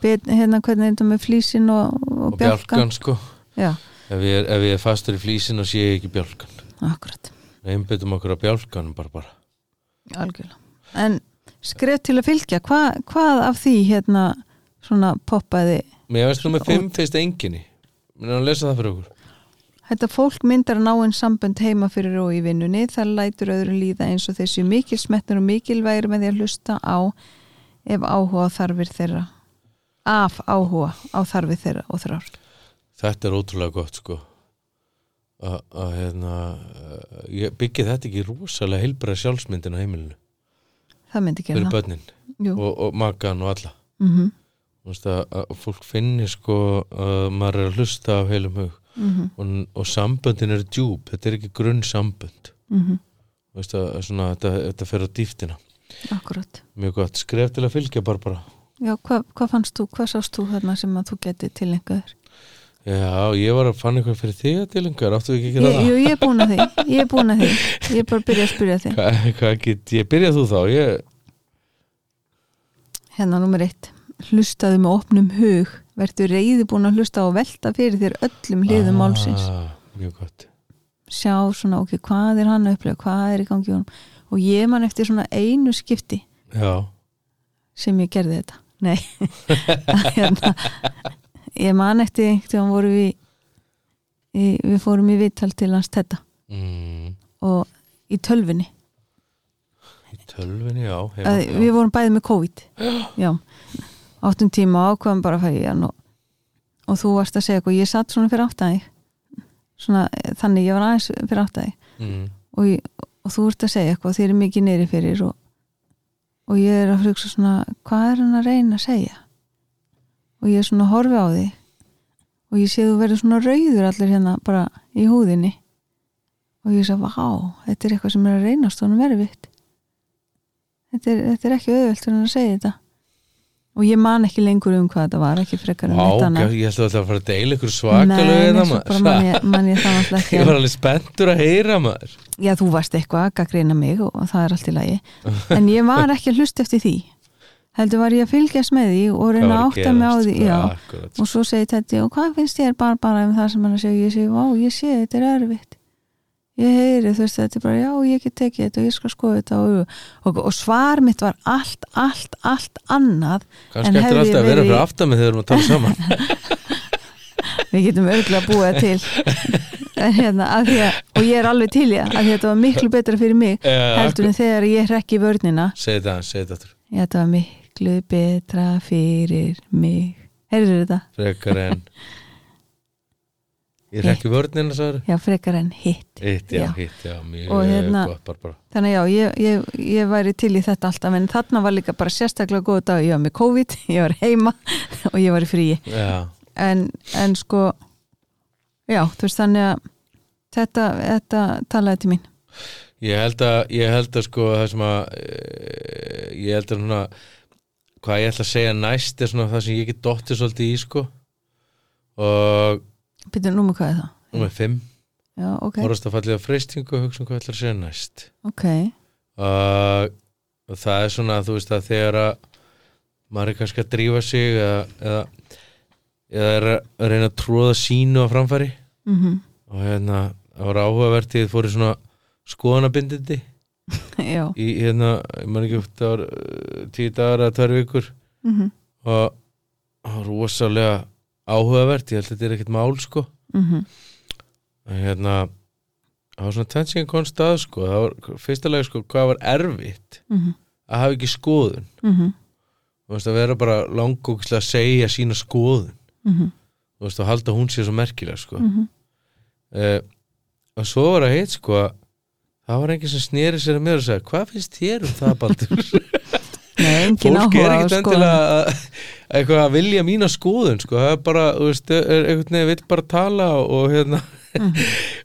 bet, hérna hvernig er þetta með flísin og, og, og bjálkan bjálkan sko. Já, ef ég, er, ef ég er fastur í flísin og sé ég ekki bjálkan akkurat, einbyttum okkur á bjálkan bara bara. Algjörlega. En skref til að fylgja, hva, hvað af því hérna svona poppaði mér veist þú með fimm fyrst enginni mér er að lesa það fyrir okkur? Þetta fólk myndar náinn sambönd heima fyrir og í vinnunni, það lætur öðrum líða eins og þessi mikil smetnur og mikilvægir með því að hlusta á ef áhuga þarfir þeirra. Af áhuga á þarfir þeirra og þrár. Þetta er ótrúlega gott sko. Að hérna eh, ég byggi þetta ekki rosalega heilbæra sjálfsmyndin á heimilinu? Það myndi gera fyrir börnin og, og makan og alla? Mm veist að, að fólk finnir sko að maður er að hlusta af heilum hug. -hmm. og, og samböndin eru djúb þetta er ekki grunn sambönd. Mm veist að svona, þetta, þetta fer á dýftina Akkurat. mjög gott, skref til að fylgja bara bara Já, hvað hva fannst þú, hvað sást þú þarna sem að þú geti tilengaður? Já, ég var að fann eitthvað fyrir því að tilengar, áttu ekki að Ég, gera jú, ég er búin að því, ég er búin að því, ég er bara að byrja að spyrja það hvað, hvað get, ég byrjað þú þá? Ég, Hérna nummer eitt, hlustaðu með opnum hug, verður reyði búin að hlusta og velta fyrir þér öllum hliðum málsins. ah, mjög gott. Sjá svona, ok, hvað er hann að upplega hvað er í gangi honum? Og ég man eftir svona einu skipti já, sem ég gerði þetta. Nei. Hérna, ég man eftir einhvern veginn við í, við fórum í viðtal til hans þetta mm, og í tölvunni. Í tölvinni, já, að, heima, já. við vorum bæði með COVID. Já, áttum tíma ákvaðum bara að í hann og, og þú varst að segja eitthvað, ég satt svona fyrir áttæði svona, þannig ég var aðeins fyrir áttæði mm, og, og þú ert að segja eitthvað þér er mikið neyri fyrir og, og ég er að hugsa svona hvað er hann að reyna að segja og ég er svona að horfi á því og ég sé þú verður svona rauður allir hérna bara í húðinni. Og ég sagði, vá, þetta er eitthvað sem er að reynast honum erfitt. Þetta er, þetta er ekki auðvelt fyrir hann að segja þetta. Og ég man ekki lengur um hvað þetta var ekki frekar en Vá, þetta annað. ég alltaf að fara að deila ykkur svakalega Nei, það man ég, það var alveg spenntur að heyra maður. Já, þú varst eitthvað að gaggreina mig og það er allt í lagi. En ég var ekki að hlusta eftir því heldur var ég að fylgjast með því og reyna að átta mig á því já. og svo segi þetta og hvað finnst þér bara bara um það sem hann að segja? Ég segi, vá, ég sé þetta er erfitt. Ég heyri þú veist þetta er bara já, ég get tekið þetta og ég skal skoða þetta og, og, og svar mitt var allt, allt, allt annað Kannski en eftir alltaf ég að vera fyrir aftan með þegar við erum að tala saman. Við getum örgulega að búa til. Hérna, því að og ég er alveg til því að þetta var miklu betra fyrir mig heldur en þegar ég hrekki vörnina. Segð þetta, segð þetta þetta var miklu betra fyrir mig. Heyrðu þetta? Frekar en Ég rekki vörnina, sagður Já, frekar en hitt. Eitt, já, Já. hitt, já, mjög hérna- gott Barbara Þannig já, ég, ég, ég væri til í þetta alltaf, en þarna var líka bara sérstaklega góð dag. Ég var með COVID, ég var heima og ég var í fríi. En, en sko, já, þú veist þannig að þetta, þetta talaði til mín. ég held að ég held að sko það sem að e, ég held að svona hvað ég ætla að segja næst er svona það sem ég get dottið svolítið í sko. Og Býtum nú með hvað er það? nummer 5 Já, ok, vorast að fallið á freystingu og hugsa um hvað ætla að segja næst. Ok. og, og það er svona þú veist að þegar að maður er kannski að drífa sig eða, eða, eða er að reyna að tróða sínu á framfæri. Mm og hérna það var áhugavertið fór í svona skoðanabindindi í hérna, ég man ekki það var uh, tíu dagar eða tvær vikur. Mm og það var rosalega áhugavert ég held að þetta er ekkert mál sko. -hmm. en hérna það var svona tensing konstað sko. Það var fyrsta lega sko hvað var erfitt Mm að hafa ekki skoðun. -hmm. þú veist að vera bara langókislega að segja sína skoðun. Mm þú veist að halda hún sér svo merkilega sko. -hmm. uh, og svo var að heit sko að það var enginn sem sneri sér að mér og segja hvað finnst þér um það Baldur? Nei, engin fólk áhuga er ekkert sko. endilega að- eitthvað að vilja mína skoðun sko, það er bara, þú veist, er einhvern veginn vill bara tala og, og hérna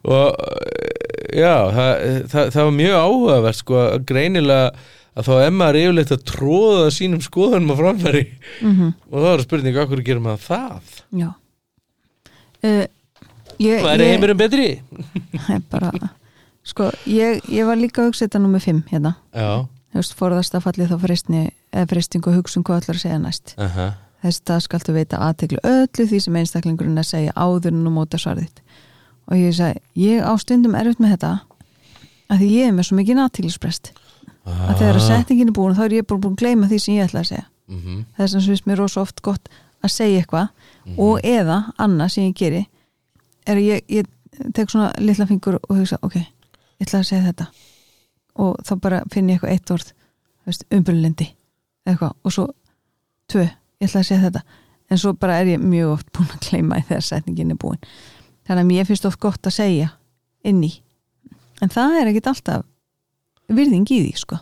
og eh, já, það, það, það var mjög áhugavert sko, greinilega að þá er maður yfirleitt að tróða sínum skoðunum á framfæri. Mm og það var spurning, af hverju gerum maður það? Já. Uh, ég, Hvað er ég, heimurinn betri? ég bara, sko, ég, ég var líka að hugsa þetta nummer 5 hérna. Forðast að falli þá fristni eða fristingu og hugsun hvað ætlar að segja næst. Aha, þess það skaltu veita aðteglu öllu því sem einstaklingurinn er að segja áður en þú móta svarðitt og ég sagði, ég á stundum erfitt með þetta að því ég er með svo mikið aðteglisprest að þegar að setningin er búin þá er ég bara búin að gleyma því sem ég ætla að segja. Mhm, þess að finnst mér rosa oft gott að segja eitthvað og eða annað sem ég geri. Er að ég, ég tek svona litla fingur og hugsa ok, ég ætla að segja þetta. Og þá bara finn ég eitthvað eitt orð umbrunlendi eitthvað og svo tvö, ég ætla að segja þetta. En svo bara er ég mjög oft búin að gleyma í þegar setningin er búin. Þannig að mér finnst oft gott að segja inn í. En það er ekkit alltaf virðing í því sko.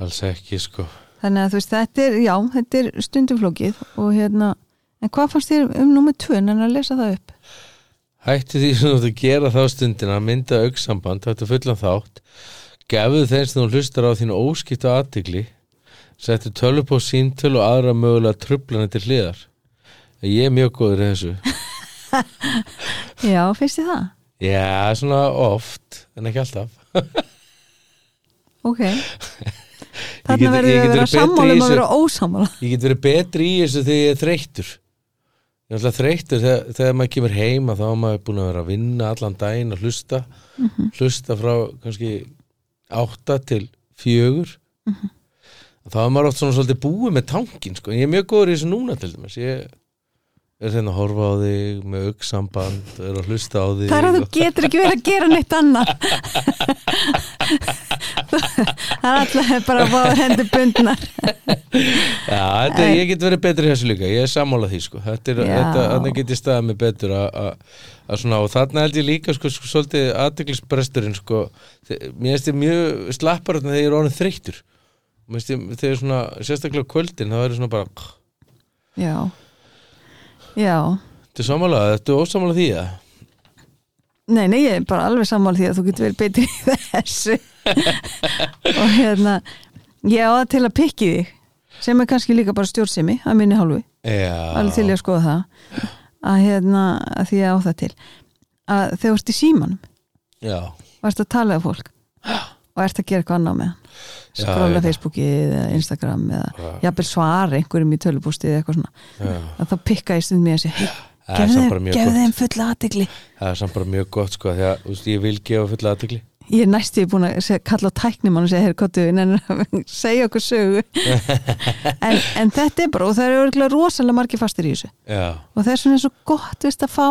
Alls ekki sko. Þannig að þú veist, þetta er, já, þetta er stundumflókið og hérna, en hvað fannst þér um númer 2 en að lesa það upp? Hætti því sem þú ert að gera þá stundina að mynda auksamband, þetta fullan þátt gefðu þeim sem þú hlustar á þínu óskipta aðtigli settu tölu på síntöl og aðra mögulega trublana til hliðar ég er mjög góður í þessu Já, finnst þið það? já, svona oft en ekki alltaf Ok. Get- verður get að vera um að þessu. vera ósammála. ég get verið betri í þessu þegar ég er þreyttur ég er alltaf þreyttur þegar, þegar maður kemur heima þá er maður búin að vera að vinna allan daginn að hlusta. Hlusta frá kannski átta til fjögur. Þá er maður oft svona svolítið búið með tankin sko. ég er mjög góður í þessu núna til dæmis. Ég, er þeirna að horfa á þig með auksamband, er að hlusta á þig Það er að þú getur ekki verið að gera neitt annað Það er alltaf bara að fá hendur bundnar. Já, þetta, ég get verið betri þessu líka, ég er sammála því sko. þetta er, þetta, þannig get ég staðið mig betur að- að að svona, og þarna held ég líka sko, sko, svolítið aðdeglisbresturinn sko, mér finnst ég mjög slappar þegar ég er orðin þreyttur. Mér finnst ég, svona, sérstaklega kvöldin þá er svona bara, Já. Já. Þetta er sammála? Þetta er ósammála því að Nei, nei, ég er bara alveg sammála því að þú getur verið betri í þessu og hérna ég á það til að pikki þig sem er kannski líka bara stjórnsemi að minni hálfu, alveg til ég að skoða það að hérna, að því ég á það til. Að þegar þú ert í símanum já, varst að tala við fólk og ert að gera eitthvað annað með hann skróla Facebookið eða Instagram eða jafnvel svara einhverjum í tölupústið eða eitthvað svona. Já. að þá pikka ég stund mér að segja gefðu þeim fulla aðtegli það er samt bara mjög gott sko því að ég vil gefa fulla aðtegli ég er næstu búin að segja, kalla á tæknimann og segja, heyrðu kottu, segja okkur sögu. En, en þetta er bara, og það eru rosalega margir fastir í þessu. Já, og það er svona svo gott veist, að fá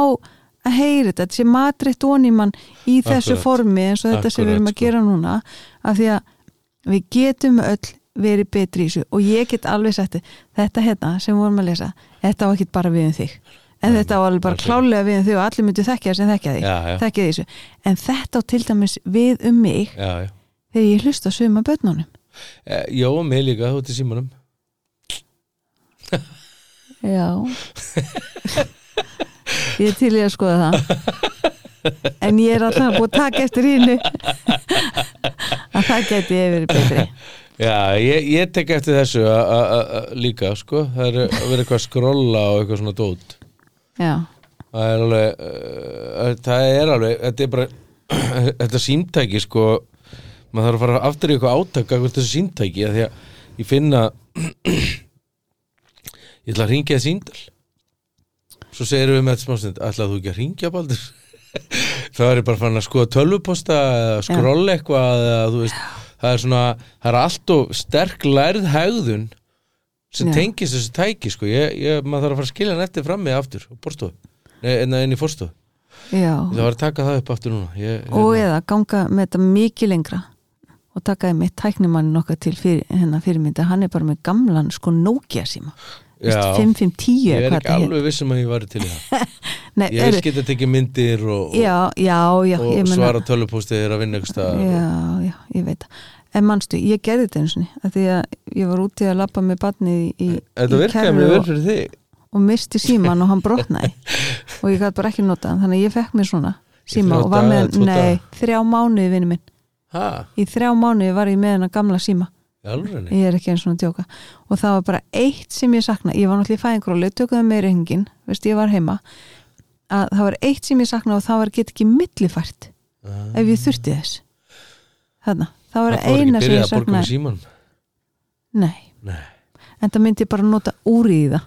að heyra þetta, þetta sé matritt onni mann í þessu Akkurat. formi eins og þetta sem við Akkurat, erum að sko. gera núna af því að við getum öll verið betri í þessu. Og ég get alveg sagt þetta hérna sem við vorum að lesa þetta á ekki bara við um þig en þetta á alveg bara ekki. klálega við um þig og allir myndu þekkja sem þekkja þig. Já, já, þekkja því en þetta á til dæmis við um mig já, þegar ég hlusta suma börnunum. E, Jó, og mig líka, þú ert í símanum. Já. Ég er til í að skoða það. En ég er alltaf búið að taka eftir hínu að það geti ég verið betri. Já, ég, ég tek eftir þessu a, a, a, líka, sko. Það er að vera eitthvað að skrolla og eitthvað svona dót það er alveg uh, það er alveg, þetta er bara þetta símtæki, sko maður þarf að fara aftur í eitthvað átaka hvort þessu símtæki, af því að ég finna ég ætla að ringja það síndal svo segir við með þetta smástund ætlaðu þú ekki að ringja baldur? Þá er ég bara fann að skoða tölvuposta eða skrolla eitthvað eða þú veist það er svona, það er allt og sterk lærð hegðun sem tengist þessu tæki sko, ég, ég, maður þarf að fara að skilja hann eftir frammi aftur og borstofu, nei, en inn í fórstofu það var að taka það upp aftur núna. Ég, og hérna- eða ganga með þetta mikið lengra og taka með tæknimannin okkar til fyrir, hennar fyrirmynda, hann er bara með gamlan sko Nokia síma. Veist, Já. 5510 ég er ekki alveg vissum að ég var til það. Nei, ég eru- veist geta tekið myndir og, og, já, já, já, og svara tölvupóstið er að vinna stað já, já, ég veit það en manstu, ég gerði þetta eins og að því að ég var úti að lappa með barnið í, í, kerru og, og misti síman og hann brotnaði. Og ég gæti bara ekki nota þannig að ég fekk mér svona síma og var með, tvo nei, þrjá mánuði vinnu minn. Ha, í þrjá mánuði var ég með hennar gamla síma. Alveg ég er ekki eins og að djóka. Og það var bara eitt sem ég sakna ég var náttúrulega í fæðingróli, tökuðu með reyngin veist, ég var heima. Að það var eitt sem ég sakna og það var get ekki millifært ef ég þurfti þess. Þarna, það var það ekki eina sem ég að borga sakna. með síman nei, nei. En það myndi ég bara nota úri í það.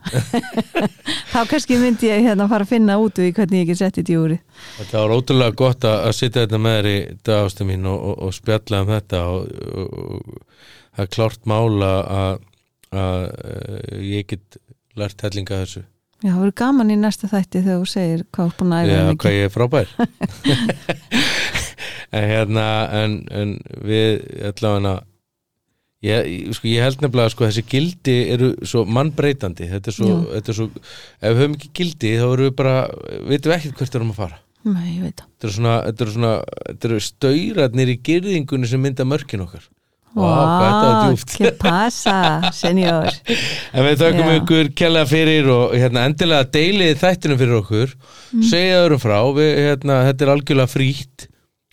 Þá kannski myndi ég hérna fara að finna út í hvernig ég get sett þetta í úri Þetta var ótrúlega gott að, að sitja þetta með þér í dagastu mín og, og, og spjalla um þetta og, það er klárt mála að, að eh, ég get lært hellinga þessu. Já, það verður gaman í næsta þætti þegar þú segir hvað er búin að æfa Já, hvað ég er frábær en hérna en, en við allavega ég, sko, ég held nefnilega sko, þessi gildi eru svo mannbreytandi. Þetta er svo, þetta er svo ef við höfum ekki gildi þá erum við bara vitum við ekkert hvert erum að fara. Nei, Þetta eru svona, eru svona, þetta eru staurarnir í gyrðingunni sem mynda mörkin okkar. Vá, que pasa, senjór En við þökkum Já. ykkur kella fyrir og hérna endilega deilið þættinum fyrir okkur, Mm. segja öðrum frá, við, hérna, þetta er algjörlega frítt,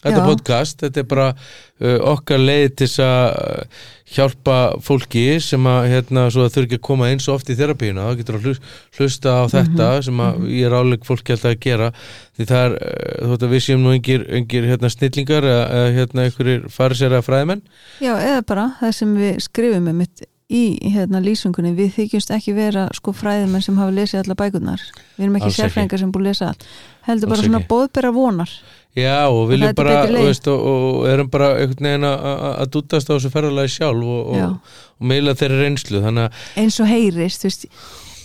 þetta Já. podcast, þetta er bara uh, okkar leið til að uh, hjálpa fólki sem að, hérna, að þurfi ekki að koma eins og oft í þerapíuna, þá getur að hlus- hlusta á þetta Mhm, sem að ég er áleg fólki alltaf að gera, því það er, uh, þótt að við séum nú engir hérna, snillingar eða, hérna, einhverjir farisera fræðimenn, Já, eða bara það sem við skrifum með mitt í hérna lýsingunni, við þykjumst ekki vera sko fræðimenn sem hafa lesið alla bækurnar. Við erum ekki sérfræðingar sem búið að lesa allt. Heldur bara Alls svona ekki. bóðbera vonar Já, og viljum er bara, veist, og, og erum bara einhvern veginn að- að að dútast á þessu ferðalagi sjálf og, og, og meila þeirri reynslu að, eins og heyrist, veist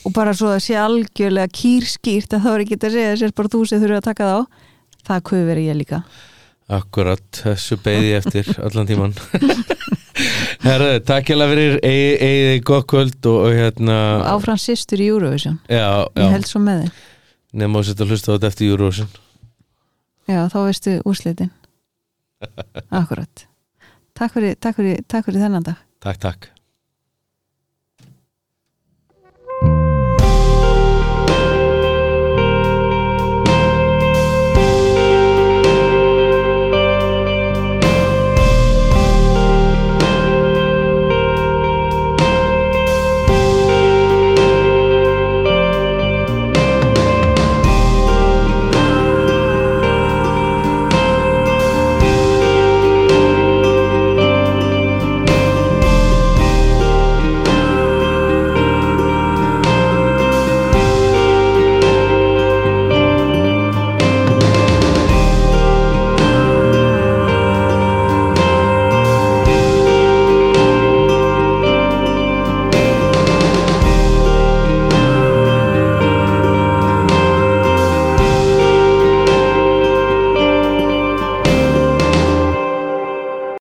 og bara svo að sé algjörlega kýrskýrt að þá er ekki að segja sér bara þú sem þurfa að taka þá það kuði verið ég líka. Akkurat, þessu beði ég eftir allan tíman Herðu, takk hjá fyrir eigið gott kvöld og, og hérna áfram sýstur í Eurovision. Já, ég já, held svo með þig nefnum að setja að hlusta á þetta eftir Eurovision já þá veistu úrslitin. Akkurat takk fyrir, takk fyrir, takk fyrir þennan dag. Takk, takk